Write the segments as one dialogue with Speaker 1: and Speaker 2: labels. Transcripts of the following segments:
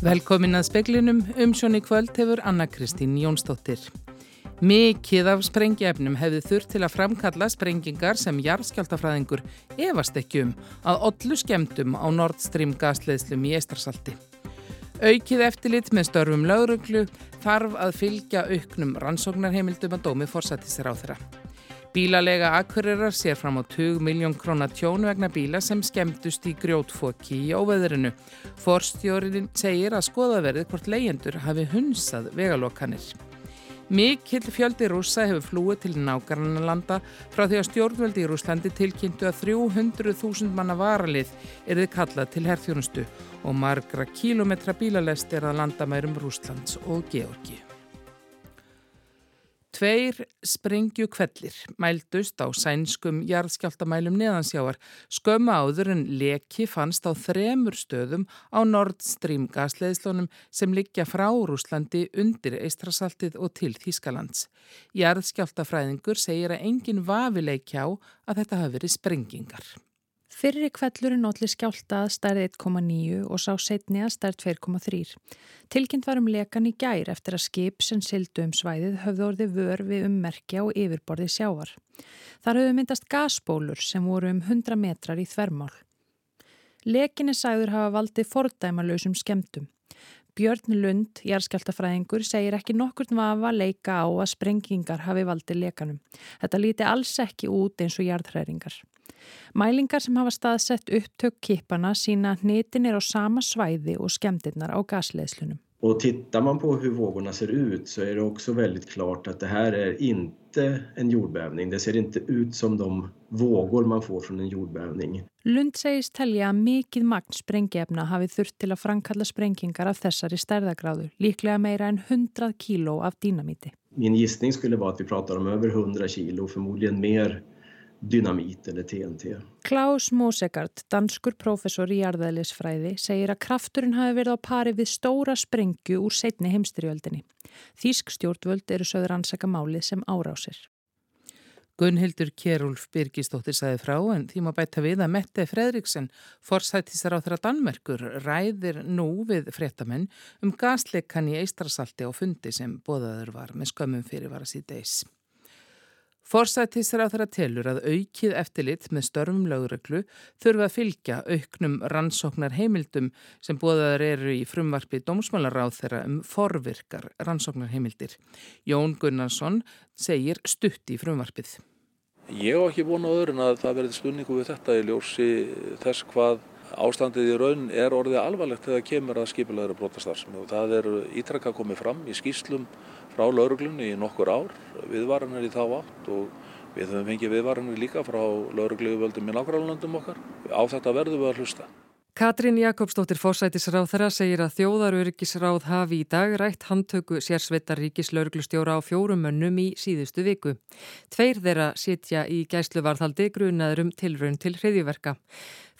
Speaker 1: Velkomin að speklinum, umsjón í kvöld hefur Anna-Kristín Jónsdóttir. Mikið af sprengjefnum hefði þurft til að framkalla sprengingar sem jarðskjáltafræðingur efast ekki um að ollu skemdum á Nord Stream gasleðslum í Eistarsalti. Aukið eftirlit með störfum lauruglu þarf að fylgja auknum rannsóknarheimildum að dómi fórsættisir á þeirra. Bílalega akkurirar sér fram á 20 miljón krónar tjón vegna bíla sem skemmtust í grjótfóki í óveðrinu. Forstjórin segir að skoðaverðið hvort leyendur hafi hunsað vegalokkanir. Mikill fjöldi rúsa hefur flúið til nákvæmlega frá því að stjórnveldi í Rúslandi tilkynntu að 300.000 manna varalið er þið kallað til herþjónustu og margra kílometra bílalest er að landa mærum Rúslands og Georgi. Tveir sprengju kvellir mældust á sænskum jarðskjáltamælum neðansjáar skömmu áður en leki fannst á þremur stöðum á Nord Stream gasleðslunum sem liggja frá Rúslandi undir Eistrasaltið og til Þýskalands. Jarðskjáltafræðingur segir að enginn vafileikja á að þetta hafi verið sprengingar.
Speaker 2: Fyrri kvellurinn allir skjálta að stærði 1,9 og sá setni að stærð 2,3. Tilkynnt var um lekan í gær eftir að skip sem sildu um svæðið höfðu orðið vör við ummerkja og yfirborði sjávar. Þar höfðu myndast gasbólur sem voru um 100 metrar í þvermál. Lekinni sæður hafa valdið fordæmalösum skemdum. Björn Lund, jærskjáltafræðingur, segir ekki nokkur vafa leika á að sprengingar hafi valdið lekanum. Þetta líti alls ekki út eins og jarðhræringar. Mælingar sem hafa staðsett upptök kipana sína hnitin er á sama svæði och skemdirnar á gasleðslunum.
Speaker 3: Och tittar man på hur vågorna ser ut så är det också väldigt klart att det här är inte en jordbävning. Det ser inte ut som de vågor man får från en jordbävning.
Speaker 2: Lund segist telja að mikið magn sprengjefna hafi þurft til að framkalla sprengingar af þessari stærðagráðu, líklega meira en 100 kíló af dýnamíti.
Speaker 3: Min gissning skulle vara att vi pratar om över 100 kíló, förmodligen mer dynamít eller TNT.
Speaker 2: Klaus Mosegard, danskur professor í jarðæðlisfræði, segir að krafturinn hafi verið á pari við stóra sprengju úr setni heimstyrjöldinni. Þísk stjórnvöld eru söður ansaka málið sem árásir.
Speaker 1: Gunnhildur Kjærúlf Birgistóttir saði frá en því má bæta við að Mette Fredriksen, forsættisar á þeirra Danmerkur, ræðir nú við fréttamenn um gasleikan í Eistrasalti á fundi sem bóðaður var með skömmum fyrir var að síða þeirra telur að aukið eftirlit með störfum lögreglu þurfa að fylgja auknum rannsóknar heimildum sem bóðaður eru í frumvarfi dómsmálaráð þeirra um forvirkar rannsóknar heimildir. Jón Gunnarsson segir stutt í frumvarfið.
Speaker 4: Ég hef ekki búin á öðrun að það verði spunningu við þetta í ljósi þess hvað ástandið í raun er orðið alvarlegt þegar kemur að skipilaður að brota starfsemi og það er ítrakka komið fram í skýslum frá lauruglunni í nokkur ár, viðvaranir í þá átt og við höfum fengið viðvaranir líka frá laurugluðvöldum í nákvæmlandum okkar. Á þetta verðum við að hlusta.
Speaker 5: Katrín Jakobsdóttir fósætisráð þeirra segir að þjóðaröryggisráð hafi í dag rætt handtöku sérsveitar ríkislauruglustjóra á fjórum mönnum í síðustu viku. Tveir þeirra sitja í gæsluvarðhaldi grunaður um tilraun til hriðiverka.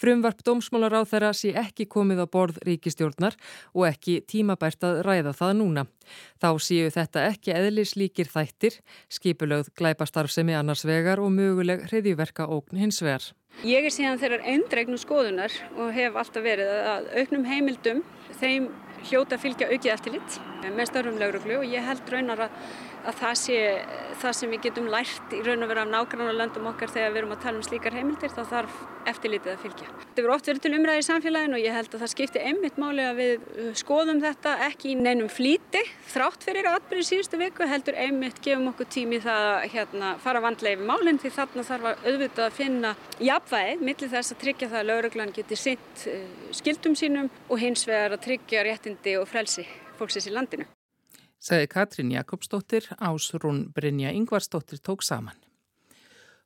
Speaker 5: Frumvarp dómsmálar á þeirra sé ekki komið á borð ríkistjórnar og ekki tímabært að ræða það núna. Þá séu þetta ekki eðlislíkir þættir, skipulögð glæpastarfsemi annars vegar og möguleg hriðjverka ógn hins vegar.
Speaker 6: Ég er síðan þeirrar eindregnu skoðunar og hef alltaf verið að auknum heimildum þeim hljóta fylgja aukið eftirlitt með störfum lauruglu og ég held raunar að að það sé það sem við getum lært í raun og vera af nágrann og löndum okkar þegar við erum að tala um slíkar heimildir þá þarf eftirlítið að fylgja. Þetta verður oft verið til umræði í samfélaginu og ég held að það skipti einmitt máli að við uh, skoðum þetta ekki í neinum flíti þrátt fyrir atbyrði síðustu viku heldur einmitt gefum okkur tími það að hérna, fara vandlega yfir málinn því þarna þarf að auðvitað að finna jafnvægi millir þess að tryggja það að lauruglan geti sitt uh, skildum sínum og hins vegar að tryggja réttindi og frelsi fólksins í landinu
Speaker 1: sagði Katrín Jakobsdóttir, Ásrún Brynja Yngvarsdóttir tók saman.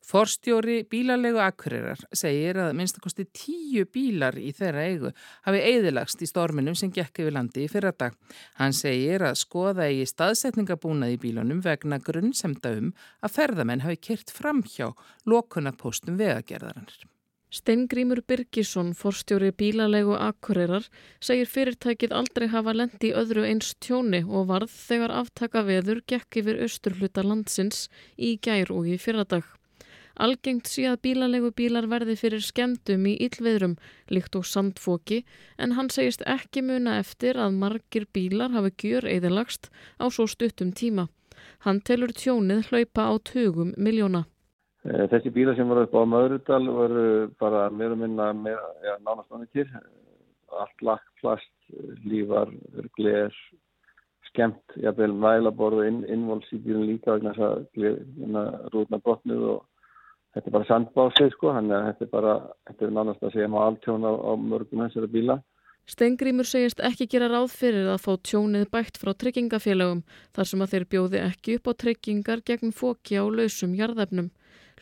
Speaker 1: Forstjóri bílalegu akkurirar segir að minnstakosti tíu bílar í þeirra eigu hafi eigðilagst í storminum sem gekk yfir landi í fyrradag. Hann segir að skoða í staðsetningabúnað í bílunum vegna grunn semta um að ferðamenn hafi kert fram hjá lokunarpostum vegagerðarannar.
Speaker 7: Steingrímur Birgisson, forstjóri bílalegu akkurirar, segir fyrirtækið aldrei hafa lendi öðru eins tjóni og varð þegar aftaka veður gekk yfir austurhluta landsins í gær og í fyrradag. Algengt sé að bílalegu bílar verði fyrir skemmtum í yllveðrum, líkt og sandfóki, en hann segist ekki muna eftir að margir bílar hafi gjör eðilagst á svo stuttum tíma. Hann telur tjónið hlaupa á tugum miljóna.
Speaker 8: Eh, þessi bílar sem voru upp á Möðrudal voru bara meira minna ja, nánast annir til. Allt lagt, plast, lífar, gler, skemmt, jafnveil mælaborðu, inn, innvols í bílun líka vegna þess að hérna, rúðna brotnuð og þetta er bara sandbásið sko, þannig að þetta er bara, þetta er nánast að segja maður alltjón á, á mörgum þessara bíla.
Speaker 7: Stengrimur segist ekki gera ráð fyrir að fá tjónið bætt frá tryggingafélagum þar sem að þeir bjóði ekki upp á tryggingar gegn fóki á lausum jarðefnum.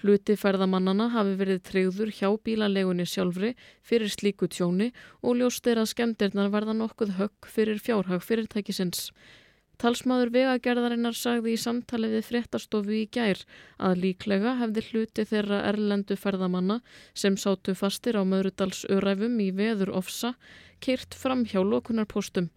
Speaker 7: Hluti ferðamannana hafi verið tryggður hjá bílalegunni sjálfri fyrir slíku tjóni og ljóst er að skemdirnar verða nokkuð högg fyrir fjárhag fyrirtækisins. Talsmaður vegagerðarinnar sagði í samtali við fréttastofu í gær að líklega hefði hluti þeirra erlendu ferðamanna sem sátu fastir á Möðrudalsöræfum í veður ofsa kyrt fram hjá lokunarpostum.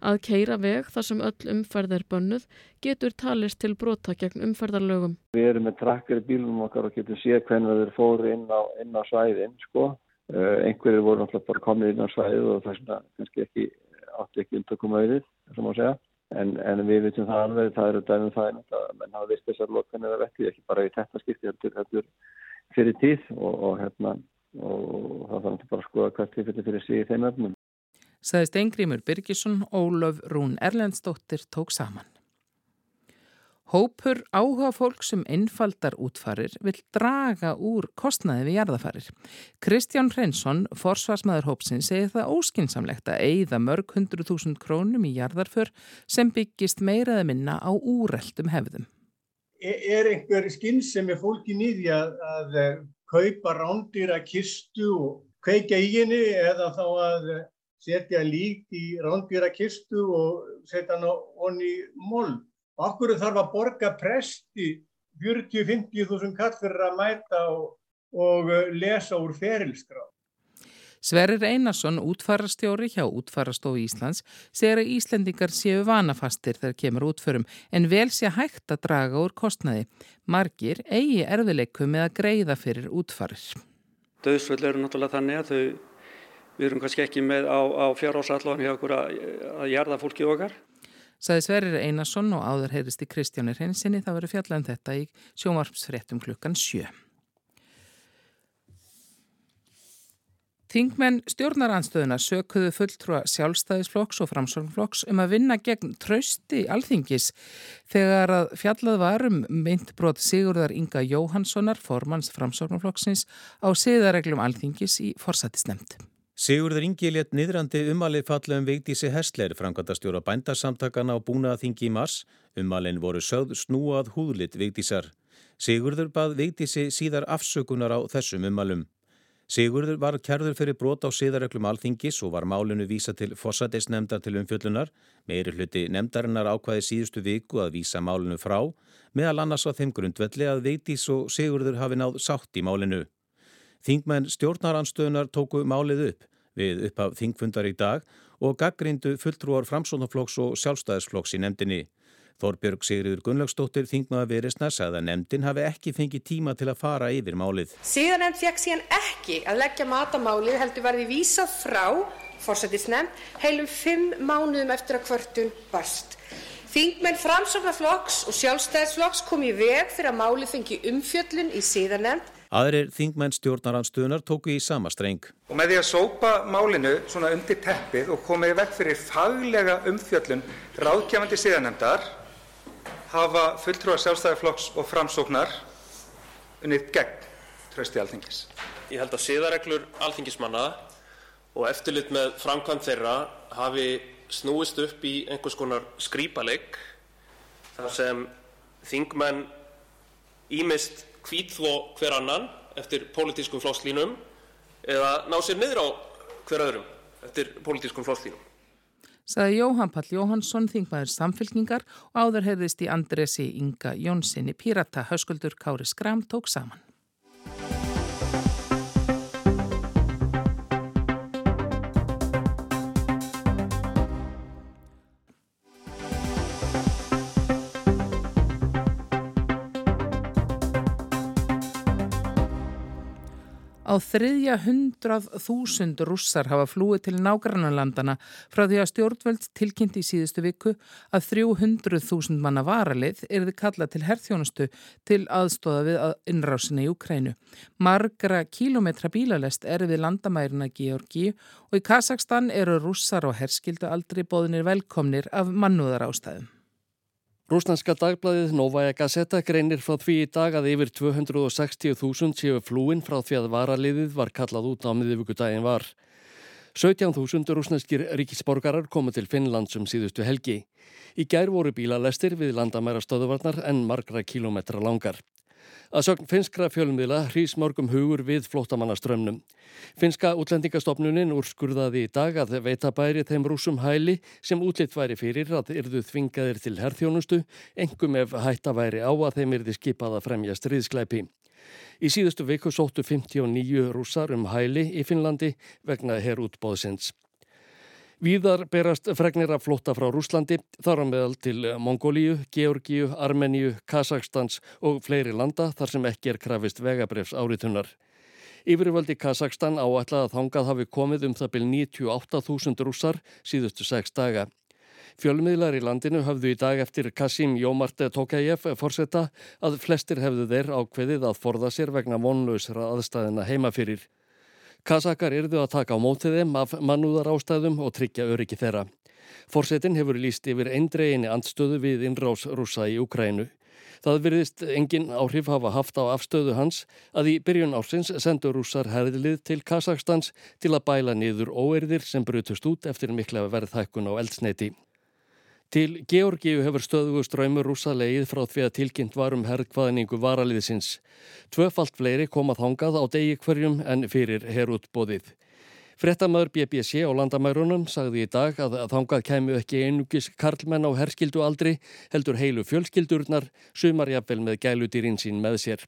Speaker 7: Að keira veg þar sem öll umferð er bönnuð getur talist til brota gegn umferðarlögum.
Speaker 8: Við erum með trakkar í bílunum okkar og getum séð hvernig þeir fóru inn á, inn á svæðin. Sko. Uh, einhverjir voru náttúrulega bara komið inn á svæðið og þess vegna kannski ekki átti ekki umtökum auðið, þessum að segja. En, en við vitum það alveg, það eru dæmum það að menn hafa vist þessar lokan eða vettið, ekki bara í þetta skipti, heldur, heldur fyrir tíð og, og, hérna, og það þarf bara að skoða hvert tilfelli fyrir sig í þeim öfnum.
Speaker 1: Saðist Engrimur Birgisson, Ólöf Rún Erlendsdóttir tók saman. Hópur áhuga fólk sem einfaldar útfarir vil draga úr kostnaði við jarðafarir. Kristján Hreinsson, forsvarsmaður hópsin, segir það óskinsamlegt að eigða mörg hundru þúsund krónum í jarðarför sem byggist meiraði minna á úreldum hefðum.
Speaker 9: Er einhver skinn sem er fólki nýði að, að eh, kaupa rándýra kistu og kveika í henni eða þá að setja lík í rándýra kistu og setja hann á honni mold? Okkur þarf að borga presti 40-50 þúsund kall fyrir að mæta og, og uh, lesa úr ferilskrá.
Speaker 1: Sverrir Einarsson, útfarastjóri hjá Útfarastofu Íslands, segir að Íslendingar séu vanafastir þegar kemur útförum en vel sé hægt að draga úr kostnaði. Margir eigi erfileikum með að greiða fyrir útfarir.
Speaker 10: Döðsvöld eru náttúrulega þannig að þau, við erum kannski ekki með á, á fjárhásallan hjá okkur að, að jarða fólki okkar.
Speaker 1: Saði Sverrir Einarsson og áður heyrist í Kristjánir hensinni það verið fjallað um þetta í sjómarpsfréttum klukkan sjö. Þingmenn stjórnaranstöðuna sökuðu fulltrúa sjálfstæðisflokks og framsorgflokks um að vinna gegn trausti alþingis þegar að fjallað varum myndbrot Sigurðar Inga Jóhanssonar, formans framsorgflokksins, á siðareglum alþingis í forsættisnemnd.
Speaker 11: Sigurður Ingi létt niðrandi umalið falla um Vigdísi Hessler, framkvæmdastjóra bændasamtakana á búnaðaþingi í mars. Umalinn voru sögð snúað húðlitt Vigdísar. Sigurður bað Vigdísi síðar afsökunar á þessum umalum. Sigurður var kærður fyrir brot á siðareglum alþingis og var málinu vísa til fossatisnemndar til umfjöllunar. Meiri hluti nemdarinnar ákvaði síðustu viku að vísa málinu frá, meðal annars á þeim grundvelli að Vigdís og Sigurður hafi náð sátt í málinu. Þingmenn stjórnaranstöðunar tóku málið upp við upphaf þingfundar í dag og gaggrindu fulltrúar framsónaflokks og sjálfstæðisflokks í nefndinni. Þorbjörg Sigriður Gunnlaugstóttir þingmaða verisna sagði að nefndin hafi ekki fengið tíma til að fara yfir málið.
Speaker 12: Síðan nefnd fekk síðan ekki að leggja matamálið heldur verði vísað frá fórsættisnefnd heilum fimm mánuðum eftir að kvörtun barst. Þingmenn framsóknarflokks og sjálfstæðisflokks kom í veg fyrir að málið fengi umfjöllun í síðanemnd
Speaker 11: Aðrir þingmenn stjórnaranstuðunar tóku í sama streng.
Speaker 13: Og með því að sópa málinu svona undir teppið og komið vekk fyrir faglega umfjöllun ráðkjafandi síðanemdar hafa fulltrúar sjálfstæðarflokks og framsóknar unnið gegn trösti alþingis.
Speaker 14: Ég held að síðareglur alþingismanna og eftirlit með framkvæmt þeirra hafi snúist upp í einhvers konar skrýpaleg þar sem þingmenn ímist hvítþvó hver annan eftir pólitískum flóslínum eða ná sér niður á hver öðrum eftir pólitískum flóslínum.
Speaker 1: Saði Jóhann Pall Jóhansson, þingmaður samfélkingar og áður hefðist í Andresi Inga Jónssoni Pírata, hauskuldur Kári Skram tók saman. Á þriðja hundrað þúsund rússar hafa flúið til nágrannarlandana frá því að stjórnvöld tilkynnti í síðustu viku að 300.000 manna varalið erði kallað til herþjónustu til aðstóða við innrásinni í Ukrænu. Margra kílometra bílalest er við landamærina Georgi og í Kazakstan eru rússar og herskildu aldrei bóðinir velkomnir af mannúðar ástæðum.
Speaker 15: Rúsnanska dagbladið Novaja Gazeta greinir frá því í dag að yfir 260.000 séu flúin frá því að varaliðið var kallað út á miðvíkudagin var. 17.000 rúsnanskir ríkisborgarar komu til Finnland sem síðustu helgi. Í gær voru bílalestir við landamæra stöðuvarnar en margra kílometra langar. Að sögn finskra fjölmiðla hrýs mörgum hugur við flótamannaströmmnum. Finska útlendingastofnunin úrskurðaði í dag að veita bæri þeim rúsum hæli sem útlitt væri fyrir að yrðu þvingaðir til herþjónustu, engum ef hætta væri á að þeim yrði skipað að fremja stríðskleipi. Í síðustu viku sóttu 59 rúsar um hæli í Finnlandi vegna herrútbóðsins. Víðar berast fregnir af flotta frá Rúslandi, þar á meðal til Mongólíu, Georgíu, Armeníu, Kazakstans og fleiri landa þar sem ekki er krafist vegabrefs áritunar. Yfirvöldi Kazakstan áætla að þangað hafi komið um það byrj 98.000 rússar síðustu sex daga. Fjölmiðlar í landinu hafðu í dag eftir Kasim Jómarte Tokajev forsetta að flestir hefðu þeir ákveðið að forða sér vegna vonlausra aðstæðina heimafyrir. Kasakar yrðu að taka á mótið þeim af mannúðar ástæðum og tryggja öryggi þeirra. Forsetin hefur líst yfir eindreginni andstöðu við innrás rúsa í Ukrænu. Það virðist engin áhrif hafa haft á afstöðu hans að í byrjun ársins sendur rússar herðlið til Kazakstans til að bæla niður óerðir sem brutust út eftir mikla verðhækkun á eldsneiti. Til Georgiu hefur stöðugu ströymur rúsa leið frá því að tilkynnt varum herrkvaðningu varaliðsins. Tvöfalt fleiri komað hangað á degi hverjum en fyrir herrútbóðið. Frettamöður BBC og landamærunum sagði í dag að þangað kemur ekki einugis karlmenn á herskildu aldri, heldur heilu fjölskyldurnar, sumarjafvel með gæludýrin sín með sér.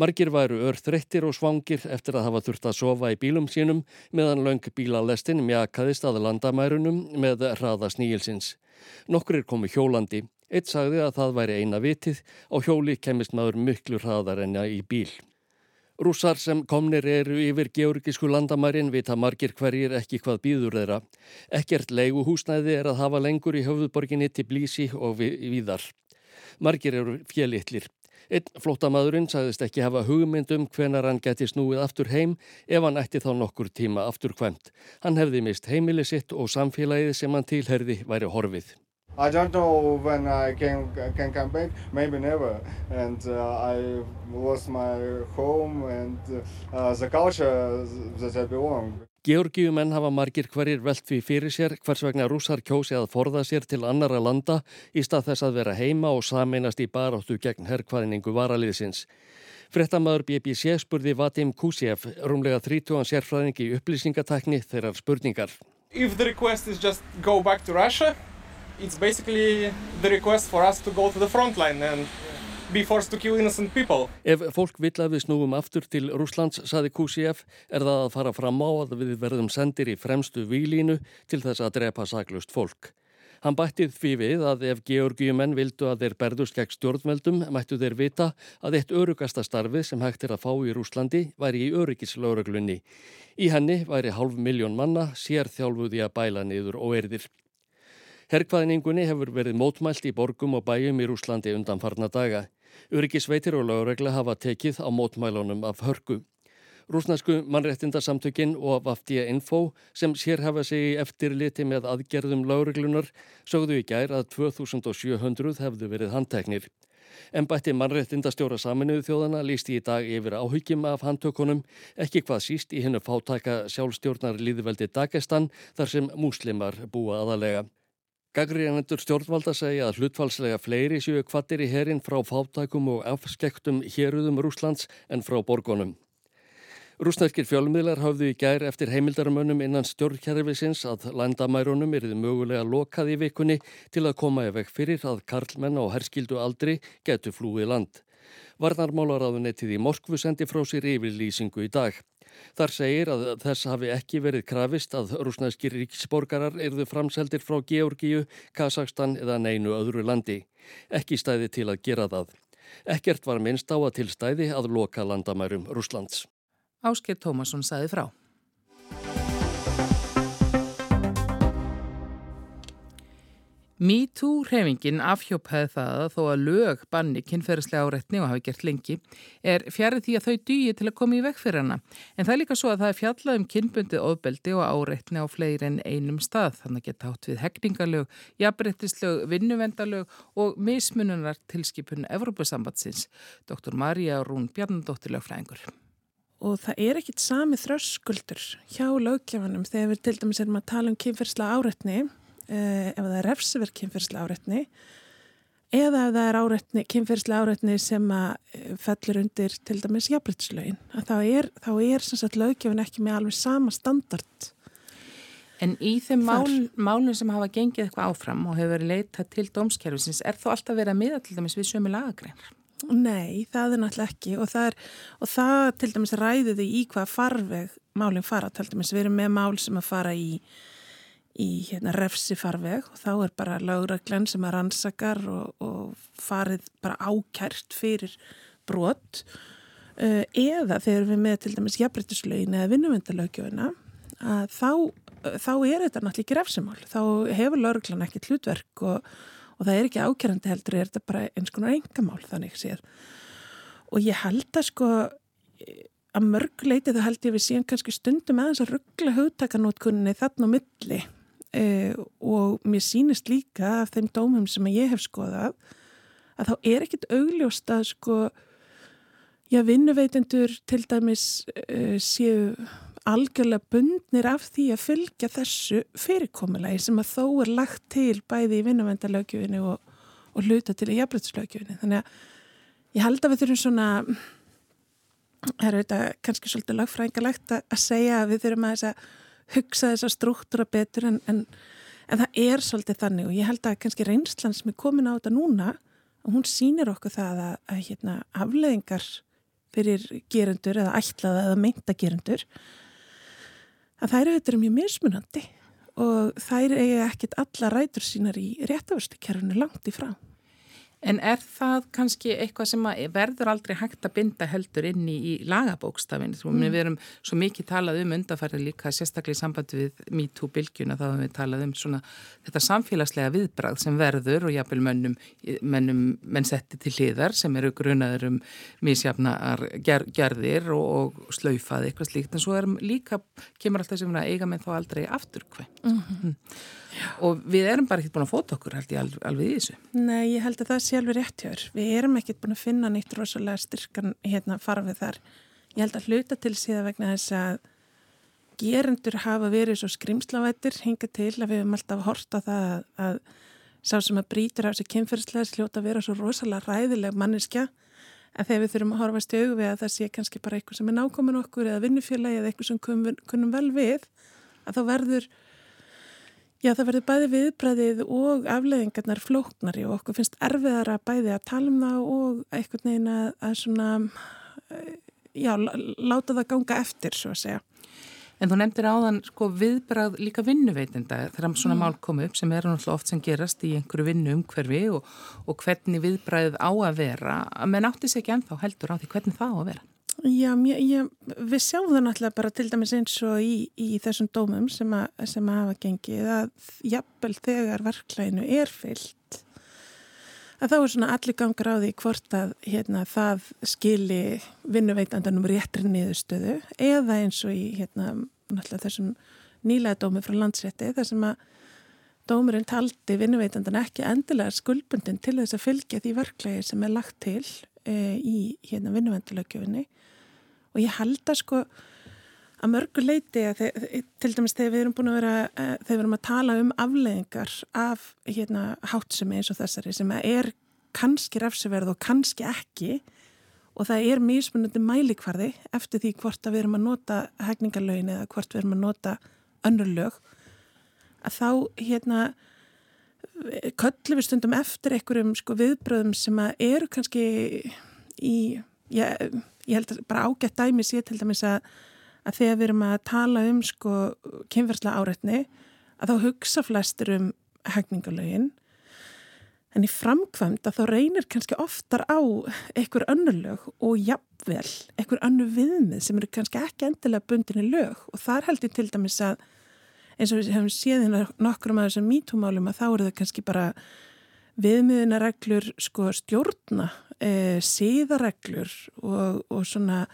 Speaker 15: Margir væru örþreyttir og svangir eftir að hafa þurft að sofa í bílum sínum meðan laung bílalestin mjakaðist að landamærunum með hraða sníilsins. Nokkur er komið hjólandi. Eitt sagði að það væri eina vitið og hjóli kemist maður myklu hraðar enja í bíl. Rússar sem komnir eru yfir georgisku landamærin vita margir hverjir ekki hvað býður þeirra. Ekkert leiguhúsnæði er að hafa lengur í höfðborginni til Blísi og viðar. Margir eru fjellittlir. Einn flótamadurinn sagðist ekki hafa hugmyndum hvenar hann geti snúið aftur heim ef hann ætti þá nokkur tíma aftur kvæmt. Hann hefði mist heimili sitt og samfélagið sem hann tilherði væri horfið. I don't know when I can, can come back, maybe never. And uh, I lost my home and uh, the culture that I belong. Georgiumenn hafa margir hverjir velt við fyrir sér hvers vegna rúsar kjósi að forða sér til annara landa í stað þess að vera heima og sameinast í baráttu gegn herrkvæðningu varaliðsins. Frettamæður BBC spurði Vadim Kusiev, rúmlega 30 sérfræðing í upplýsingatekni þeirrar spurningar. If the request is just go back to Russia, it's basically the request for us to go to the front line and Ef fólk vill að við snúum aftur til Rúslands, saði QCF, er það að fara fram á að við verðum sendir í fremstu výlínu til þess að drepa saklust fólk. Hann bættið því við að ef georgiumenn vildu að þeir berðust gegn stjórnveldum, mættu þeir vita að eitt örugasta starfi sem hægt er að fá í Rúslandi væri í öryggislauruglunni. Í henni væri hálf miljón manna sér þjálfuði að bæla niður og erðir. Herkvaðningunni hefur verið mótmælt í borgum og bæjum í Rúslandi undan farna daga. Öryggisveitir og lögregla hafa tekið á mótmælunum af hörku. Rúsnasku mannrettindarsamtökin og Vafdía Info sem sér hafa sig eftirliti með aðgerðum lögreglunar sögðu í gær að 2700 hefðu verið handteknir. Embætti mannrettindastjóra saminuðu þjóðana lísti í dag yfir áhyggjum af handtökunum, ekki hvað síst í hennu fátæka sjálfstjórnar líðveldi Dagestan þar sem múslimar búa aðalega. Gagriðanendur stjórnvalda segja að hlutfalslega fleiri séu kvattir í herin frá fátækum og afskektum héruðum Rúslands en frá borgonum. Rúsnæskir fjölmiðlar hafðu í gær eftir heimildarmönnum innan stjórnkjærfisins að landamærunum erið mögulega lokað í vikunni til að koma í veg fyrir að karlmenn á herskildu aldri getu flúið land. Varnarmálaráðunettið í Moskvu sendi frá sér yfirlýsingu í dag. Þar segir að þess hafi ekki verið krafist að rúsnæskir ríksborgarar erðu framseldir frá Georgíu, Kazakstan eða neinu öðru landi. Ekki stæði til að gera það. Ekkert var minnst á að tilstæði að loka landamærum Rúslands.
Speaker 1: Ásker Tómasson saði frá. MeToo-hreyfingin afhjópaði það að þó að lög banni kynferðislega áreitni og hafi gert lengi er fjarið því að þau dýi til að koma í vekk fyrir hana. En það er líka svo að það er fjallað um kynbundið ofbeldi og áreitni á fleiri en einum stað. Þannig geta átt við hekningalög, jafnbrettislög, vinnuvendalög og mismununar tilskipun Evrópusambatsins. Dr. Marja Rún Bjarnadóttir lögfræðingur.
Speaker 16: Og það er ekkit sami þröskuldur hjá löggefanum þegar við til dæmis erum að tala um kynferðislega áreitni Eh, ef það er refsiverk kynferðslega áreitni eða ef það er kynferðslega áreitni sem að eh, fellur undir til dæmis jafnbrytslögin þá er, þá er sagt löggefin ekki með alveg sama standard.
Speaker 1: En í þeim mál, málum sem hafa gengið eitthvað áfram og hefur verið leitað til dómskerfisins er þó alltaf verið að miða til dæmis við sömu lagagreinar?
Speaker 16: Nei, það er náttúrulega ekki og það, er, og það til dæmis ræðiði í hvað farveg málinn fara, til dæmis við erum með mál sem að fara í í hérna, refsi farveg og þá er bara lauraglenn sem er rannsakar og, og farið bara ákært fyrir brot uh, eða þegar við með til dæmis jafnbryttislaugin eða vinnumvendalögjöfina þá, þá er þetta náttúrulega ekki refsimál, þá hefur lauraglenn ekki hlutverk og, og það er ekki ákærandi heldur, er þetta bara eins konar engamál þannig séð. Og ég held að sko að mörguleiti það held ég við síðan kannski stundum aðeins að ruggla hugtakanótkunni þarna á milli eh, og mér sínist líka af þeim dómum sem ég hef skoðað að þá er ekkit augljóst að sko já vinnuveitendur til dæmis eh, séu algjörlega bundnir af því að fylgja þessu fyrirkomulegi sem að þó er lagt til bæði í vinnuvendalögjöfinni og, og hluta til í jafnbrytslögjöfinni þannig að ég held að við þurfum svona það er auðvitað kannski svolítið lagfræðingalegt að segja að við þurfum að þess að hugsa þessa struktúra betur en, en, en það er svolítið þannig og ég held að kannski reynslan sem er komin á þetta núna og hún sínir okkur það að, að hérna, afleðingar fyrir gerendur eða ætlaða eða meinta gerendur að þær eru mjög mismunandi og þær eiga ekkit alla rætur sínar í réttavurstukjærfunu langt í frá.
Speaker 1: En er það kannski eitthvað sem verður aldrei hægt að binda heldur inn í, í lagabókstafin? Mm. Við erum svo mikið talað um undarfærið líka sérstaklega í sambandi við MeToo-bylgjuna þá hefum við talað um svona þetta samfélagslega viðbrað sem verður og jápil mönnum, mönnum menn setti til hliðar sem eru grunaður um mísjafnar ger, gerðir og, og slaufaði eitthvað slíkt en svo er líka, kemur alltaf sem að eiga með þá aldrei afturkvæmt. Mm -hmm. Og við erum bara ekkert búin að fóta okkur held ég alveg, alveg í þessu.
Speaker 16: Nei, ég held að það sé alveg rétt hjá þér. Við erum ekkert búin að finna nýtt rosalega styrkan hérna farfið þar. Ég held að hluta til síðan vegna þess að gerendur hafa verið svo skrimslavættir hinga til að við hefum alltaf horta það að, að sá sem að brítur af sér kynferðslega sljóta að vera svo rosalega ræðileg manneskja en þegar við þurfum að horfa stjögu við að það sé kannski bara eitthvað sem er nákomin okkur eða vinnufélagi eða eitthvað sem kunum vel við að þá verður Já, það verður bæði viðbræðið og afleðingarnar flóknari og okkur finnst erfiðara bæði að tala um það og einhvern veginn að, að svona, eh, já, láta það ganga eftir, svo að segja.
Speaker 1: En þú nefndir áðan sko viðbræð líka vinnuveitinda þegar svona mm. mál komu upp sem er náttúrulega oft sem gerast í einhverju vinnu umhverfi og, og hvernig viðbræðið á að vera, menn átti sér ekki ennþá heldur á því hvernig það á að vera.
Speaker 16: Já, mjö, ég, við sjáum það náttúrulega bara til dæmis eins og í, í þessum dómum sem, a, sem að hafa gengið að jafnvel þegar verklæginu er fyllt að þá er svona allir gangar á því hvort að hérna, það skili vinnuveitandanum réttri niðurstöðu eða eins og í hérna, þessum nýlega dómi frá landsrétti þar sem að dómurinn taldi vinnuveitandan ekki endilega skuldbundin til þess að fylgja því verklægi sem er lagt til e, í hérna, vinnuvendalögjöfinni og ég held að sko að mörgu leiti að þeir, til dæmis þegar við erum búin að vera uh, þegar við erum að tala um afleðingar af hérna hátsemi eins og þessari sem er kannski refsiverð og kannski ekki og það er mismunandi mælikvarði eftir því hvort að við erum að nota hegningarlögin eða hvort við erum að nota önnur lög að þá hérna köllu við stundum eftir einhverjum sko viðbröðum sem að eru kannski í ég, ég held að bara ágætt dæmi sé til dæmis að, að þegar við erum að tala um sko kynversla áreitni að þá hugsa flestur um hegningalögin En í framkvæmd að þá reynir kannski oftar á einhver önnur lög og jafnvel einhver önnur viðmið sem eru kannski ekki endilega bundin í lög. Og þar held ég til dæmis að eins og við hefum séð hérna nokkur um að þessum mítúmálum að þá eru það kannski bara viðmiðunareglur sko stjórna, e, síðareglur og, og svona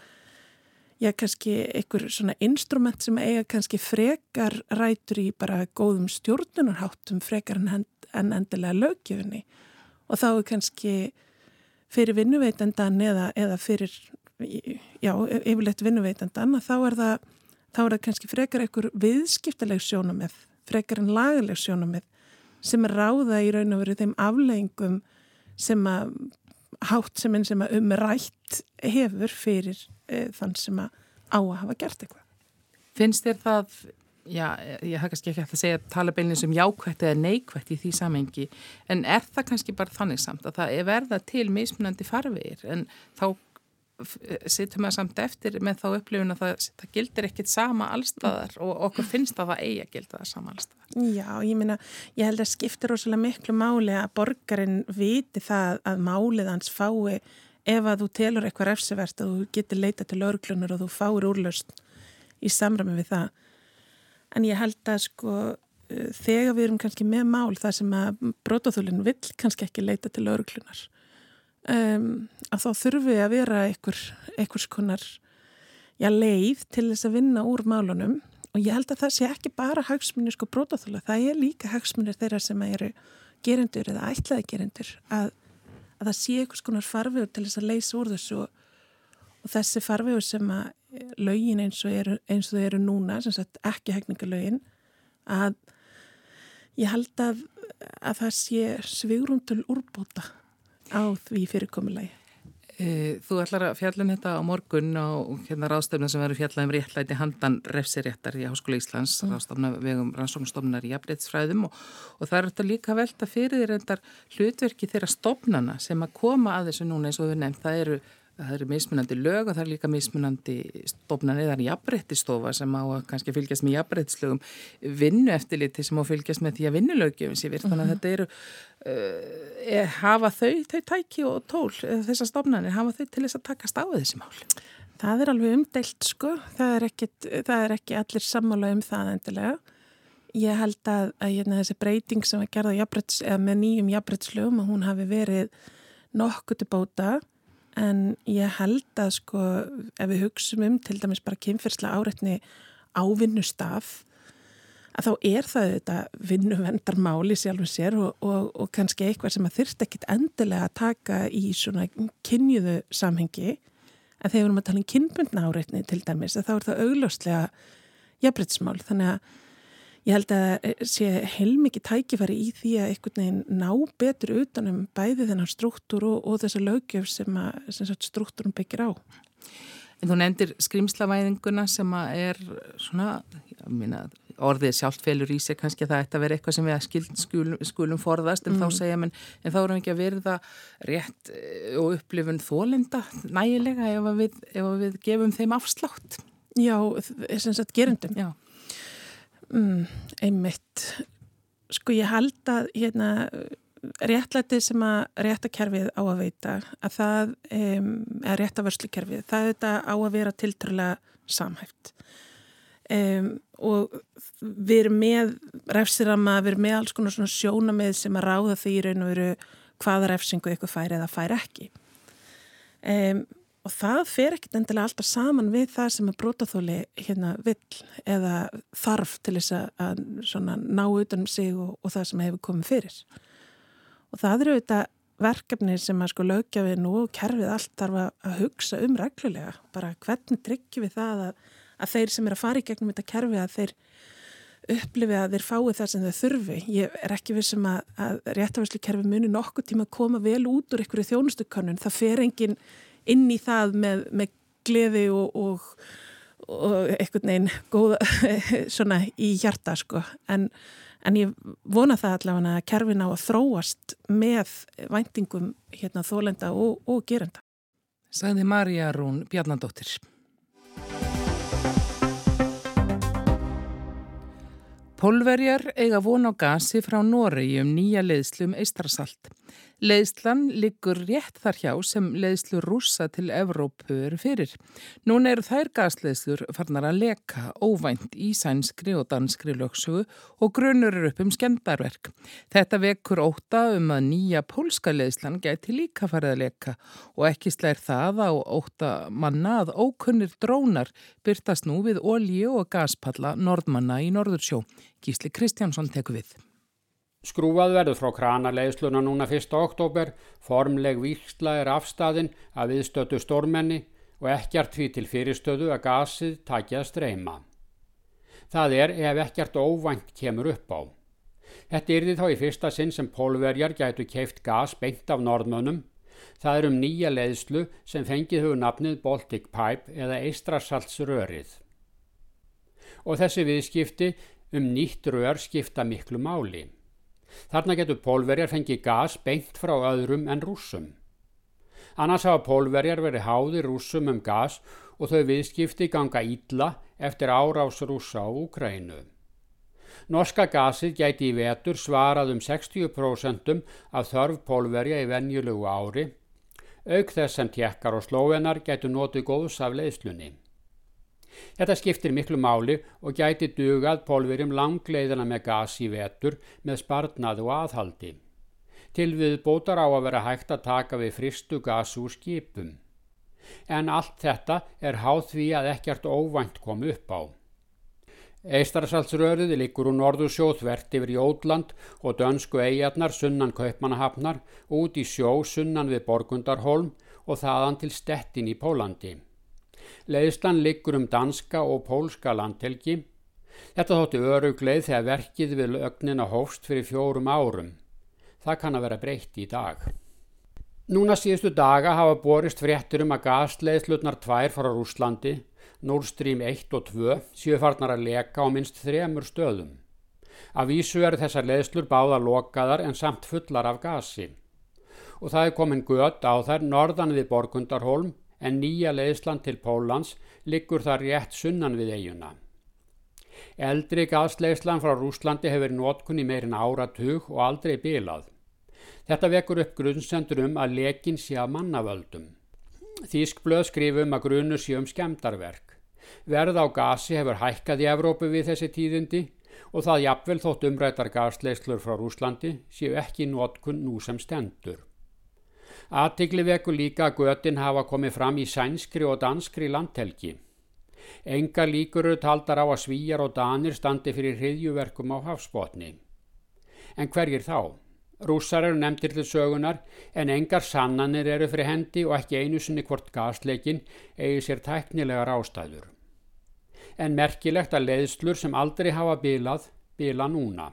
Speaker 16: já kannski einhver svona instrument sem eiga kannski frekar rætur í bara góðum stjórnunarháttum frekar en en endilega lögjöfunni og þá er kannski fyrir vinnuveitandan eða, eða fyrir, já, yfirleitt vinnuveitandan þá er það, þá er það kannski frekar einhver viðskiptaleg sjónamið, frekar en lagaleg sjónamið sem er ráða í raun og veru þeim afleggingum sem að hátt sem að umrætt hefur fyrir e, þann sem að á að hafa gert eitthvað.
Speaker 1: Finnst þér það já, ég haf kannski ekki að segja að tala beinlega sem jákvætt eða neykvætt í því samengi en er það kannski bara þannig samt að það er verða til mismunandi farvegir en þá sittum við samt eftir með þá upplifun að það, það gildir ekkit sama allstaðar og okkur finnst að það eigi að gilda það sama allstaðar.
Speaker 16: Já, ég minna, ég held að skiptir rosalega miklu máli að borgarinn viti það að málið hans fái ef að þú telur eitthvað refsivert að þú getur leita til örglunar og þú fáir úrlaust í samræmi við það en ég held að sko uh, þegar við erum kannski með mál það sem að brótaþólinn vill kannski ekki leita til örglunar um, að þá þurfum við að vera einhver, einhvers konar já, leið til þess að vinna úr málunum. Og ég held að það sé ekki bara hagsmunir sko brótaþóla, það er líka hagsmunir þeirra sem eru gerendur eða ætlaði gerendur að, að það sé einhvers konar farfiður til þess að leysa úr þessu og, og þessi farfiður sem að lögin eins og eru, eins og eru núna, sem sagt ekki hefningalögin, að ég held að, að það sé svigrum til úrbóta á því fyrirkomulegi.
Speaker 1: E, þú ætlar að fjallum þetta á morgun á hérna ráðstöfna sem verður fjallað um réttlæti handan refsiréttar í Háskóla Íslands, mm. ráðstofna vegum rannsóknstofnar í jafnreitsfræðum og, og það er þetta líka velta fyrir því reyndar hlutverki þeirra stofnana sem að koma að þessu núna eins og við nefnt, það eru það eru mismunandi lög og það er líka mismunandi stofnan eða jafnbrettistofa sem á að kannski fylgjast með jafnbrettislögum vinnu eftirliti sem á að fylgjast með því að vinnulögjum sé virð, þannig að mhm. þetta eru uh, hafa þau, þau tæki og tól þessar stofnanir, hafa þau til þess að takast á þessi mál?
Speaker 16: Það er alveg umdelt sko, það er, ekkit, það er ekki allir sammála um það endilega. Ég held að, að hérna, þessi breyting sem var gerða með nýjum jafnbrettslögum að hún hafi verið nokkuð til bóta en ég held að sko ef við hugsaum um til dæmis bara kynferðslega áreitni ávinnustaf að þá er það þetta vinnuvendarmáli sjálfur sér og, og, og kannski eitthvað sem að þyrst ekkit endilega að taka í svona kynjuðu samhengi. En þegar við erum að tala um kynbundna áreitni til dæmis þá er það augljóslega jafnbryttsmál þannig að Ég held að eh, sé heilmikið tækifæri í því að einhvern veginn ná betur utanum bæði þennan struktúr og, og þessa lögjöf sem, að, sem struktúrum byggir á.
Speaker 1: En þú nefndir skrimslavæðinguna sem er svona, minna, orðið sjálftfélur í sig kannski að það ætti að vera eitthvað sem við skild, skulum, skulum forðast en mm. þá segja menn, en þá erum við ekki að verða rétt eh, og upplifun þólinda nægilega ef við, ef við gefum þeim afslátt.
Speaker 16: Já, sem sagt gerundum.
Speaker 1: Já.
Speaker 16: Mm, einmitt. Sko ég held að hérna, réttlætið sem að réttakerfið á að veita að það um, er réttavörslukerfið, það þetta á að vera tiltrúlega samhæft um, og við erum með refsirama, við erum með alls konar svona sjónamið sem að ráða því í raun og veru hvaða refsingu ykkur færi eða færi ekki um, og það fer ekkert endilega alltaf saman við það sem að brótaþóli hérna vill eða þarf til þess að ná utanum sig og, og það sem hefur komið fyrir og það eru þetta verkefni sem að sko lögja við nú og kerfið allt þarf að hugsa um reglulega bara hvernig tryggjum við það að, að þeir sem er að fara í gegnum þetta kerfi að þeir upplifi að þeir fái það sem þau þurfi. Ég er ekki vissum að, að réttafærslu kerfi muni nokkuð tíma að koma vel út úr einhverju þjónustukönnun. Það fer enginn inn í það með, með gleði og, og, og einhvern veginn góða svona í hjarta sko en, en ég vona það allavega að kerfin á að þróast með væntingum hérna þólenda og, og gerenda.
Speaker 1: Sagði Marja Rún Bjarnandóttir. Pólverjar eiga von á gasi frá Noregi um nýja leiðslu um eistrasalt. Leiðslan liggur rétt þar hjá sem leiðslu rúsa til Evrópu eru fyrir. Nún eru þær gasleiðslur farnar að leka óvænt í sænskri og danskri lögsugu og grunur eru upp um skemdarverk. Þetta vekur óta um að nýja pólska leiðslan gæti líka farið að leka og ekki slær það á óta manna að ókunnir drónar byrtast nú við ólíu og gaspalla norðmanna í Norðursjó. Gísli Kristjánsson teku við.
Speaker 17: Skrúað verður frá kranarleiðsluna núna 1. oktober, formleg výrsla er afstæðin að viðstötu stórmenni og ekkert því til fyrirstöðu að gasið takja að streyma. Það er ef ekkert óvænt kemur upp á. Þetta er því þá í fyrsta sinn sem pólverjar gætu keift gas beint af norðmönnum. Það er um nýja leiðslu sem fengið hefur nafnið Baltic Pipe eða Eistrasaltsrörið. Og þessi viðskipti um nýtt rör skipta miklu máli. Þarna getur pólverjar fengið gas beint frá öðrum en rúsum. Annars hafa pólverjar verið háðir rúsum um gas og þau viðskipti ganga ítla eftir árás rúsa á Úkrænu. Norska gasið gæti í vetur svarað um 60% af þörf pólverja í venjulegu ári, auk þess sem tjekkar og slóvenar getur notið góðs af leiðslunni. Þetta skiptir miklu máli og gæti dugað pólverjum langleiðina með gas í vetur með sparnað og aðhaldi. Til við bótar á að vera hægt að taka við fristu gas úr skipum. En allt þetta er háð því að ekkert óvænt kom upp á. Eistarsalsröðið likur úr norðu sjóþvert yfir Jótland og dönsku eigarnar sunnan Kaupmannahafnar út í sjó sunnan við Borgundarholm og þaðan til Stettin í Pólandi. Leiðslan liggur um danska og pólska landhelgi. Þetta þótti örugleið þegar verkið við lögnina hófst fyrir fjórum árum. Það kann að vera breytt í dag. Núna síðustu daga hafa borist fréttur um að gasleiðslutnar tvær frá Rúslandi, Nord Stream 1 og 2, séu farnar að leka á minst þremur stöðum. Af vísu eru þessar leiðslur báða lokaðar en samt fullar af gasi. Og það er komin gött á þær norðan við Borgundarholm en nýja leiðslan til Pólans liggur þar rétt sunnan við eiguna. Eldri gasleiðslan frá Rúslandi hefur nótkunni meirinn áratug og aldrei bilað. Þetta vekur upp grunnsendur um að lekin sé að mannavöldum. Þísk blöð skrifum að grunnu sé um skemdarverk. Verð á gasi hefur hækkað í Evrópu við þessi tíðindi og það jafnvel þótt umrættar gasleiðslur frá Rúslandi séu ekki nótkun nú sem stendur. Aðtikli veku líka að götin hafa komið fram í sænskri og danskri landhelgi. Enga líkur eru taldar á að svíjar og danir standi fyrir hriðjuverkum á hafsbótni. En hverjir þá? Rússar eru nefndir til sögunar en engar sannanir eru fyrir hendi og ekki einu sinni hvort gasleikin eigi sér tæknilegar ástæður. En merkilegt að leiðslur sem aldrei hafa bilað, bila núna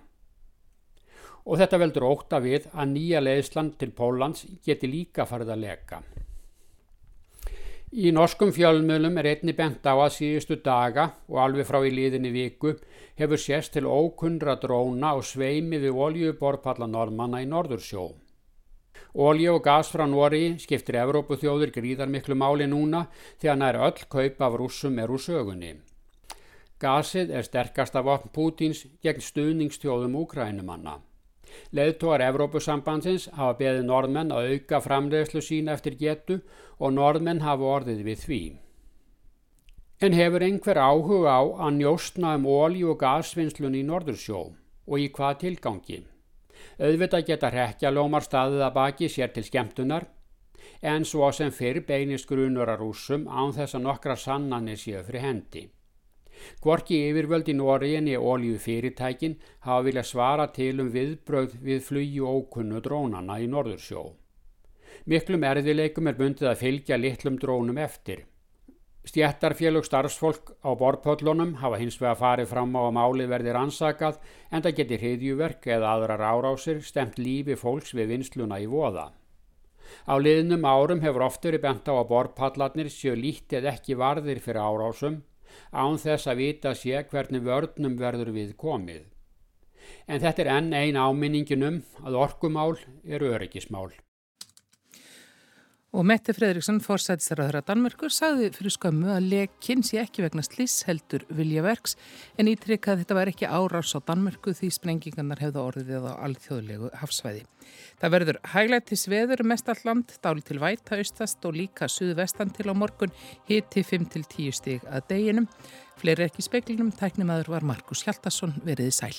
Speaker 17: og þetta veldur óta við að nýja leiðsland til Pólans geti líka farið að leka. Í norskum fjölmjölum er einni bent á að síðustu daga og alveg frá í líðinni viku hefur sést til ókundra dróna og sveimi við oljuborpalla norðmanna í Norðursjó. Olju og gas frá Nóri skiptir Evrópu þjóður gríðar miklu máli núna þegar nær öll kaup af rúsum er úr sögunni. Gasið er sterkast af opn Pútins gegn stuðningstjóðum úkrænumanna. Leðtóar Evrópusambandsins hafa beðið norðmenn að auka framleiðslu sína eftir getu og norðmenn hafa orðið við því. En hefur einhver áhuga á að njóstna um ólí- og gasvinnslun í Norðursjó og í hvað tilgangi? Auðvitað geta rekjalómar staðið að baki sér til skemmtunar en svo sem fyrr beinist grunur að rúsum án þess að nokkra sannanir séu fyrir hendi. Gorki yfirvöld í Nóriðin í ólíu fyrirtækin hafa viljað svara til um viðbröð við flugju ókunnu drónana í Norðursjó. Miklum erðileikum er bundið að fylgja litlum drónum eftir. Stjættarfélög starfsfólk á borpöllunum hafa hins vega farið fram á að máli verði rannsakað en það getur hriðjuverk eða aðrar árásir stemt lífi fólks við vinsluna í voða. Á liðnum árum hefur oft verið bent á að borpallarnir séu lítið ekki varðir fyrir árásum án þess að vita sé hvernig vörnum verður við komið. En þetta er enn ein áminningin um að orkumál eru öryggismál.
Speaker 1: Og Mette Fredriksson, forsætisraður að Danmörkur, sagði fyrir skömmu að lekinn sé ekki vegna sliss heldur viljaverks en ítrykka að þetta var ekki árás á Danmörku því sprengingarnar hefðu orðið á alþjóðlegu hafsvæði. Það verður hæglættis veður mest all land, dál til væta austast og líka suðvestan til á morgun, hiti 5-10 stig að deginum. Fleiri ekki speklinum, tæknimaður var Markus Hjaltarsson veriði sæl.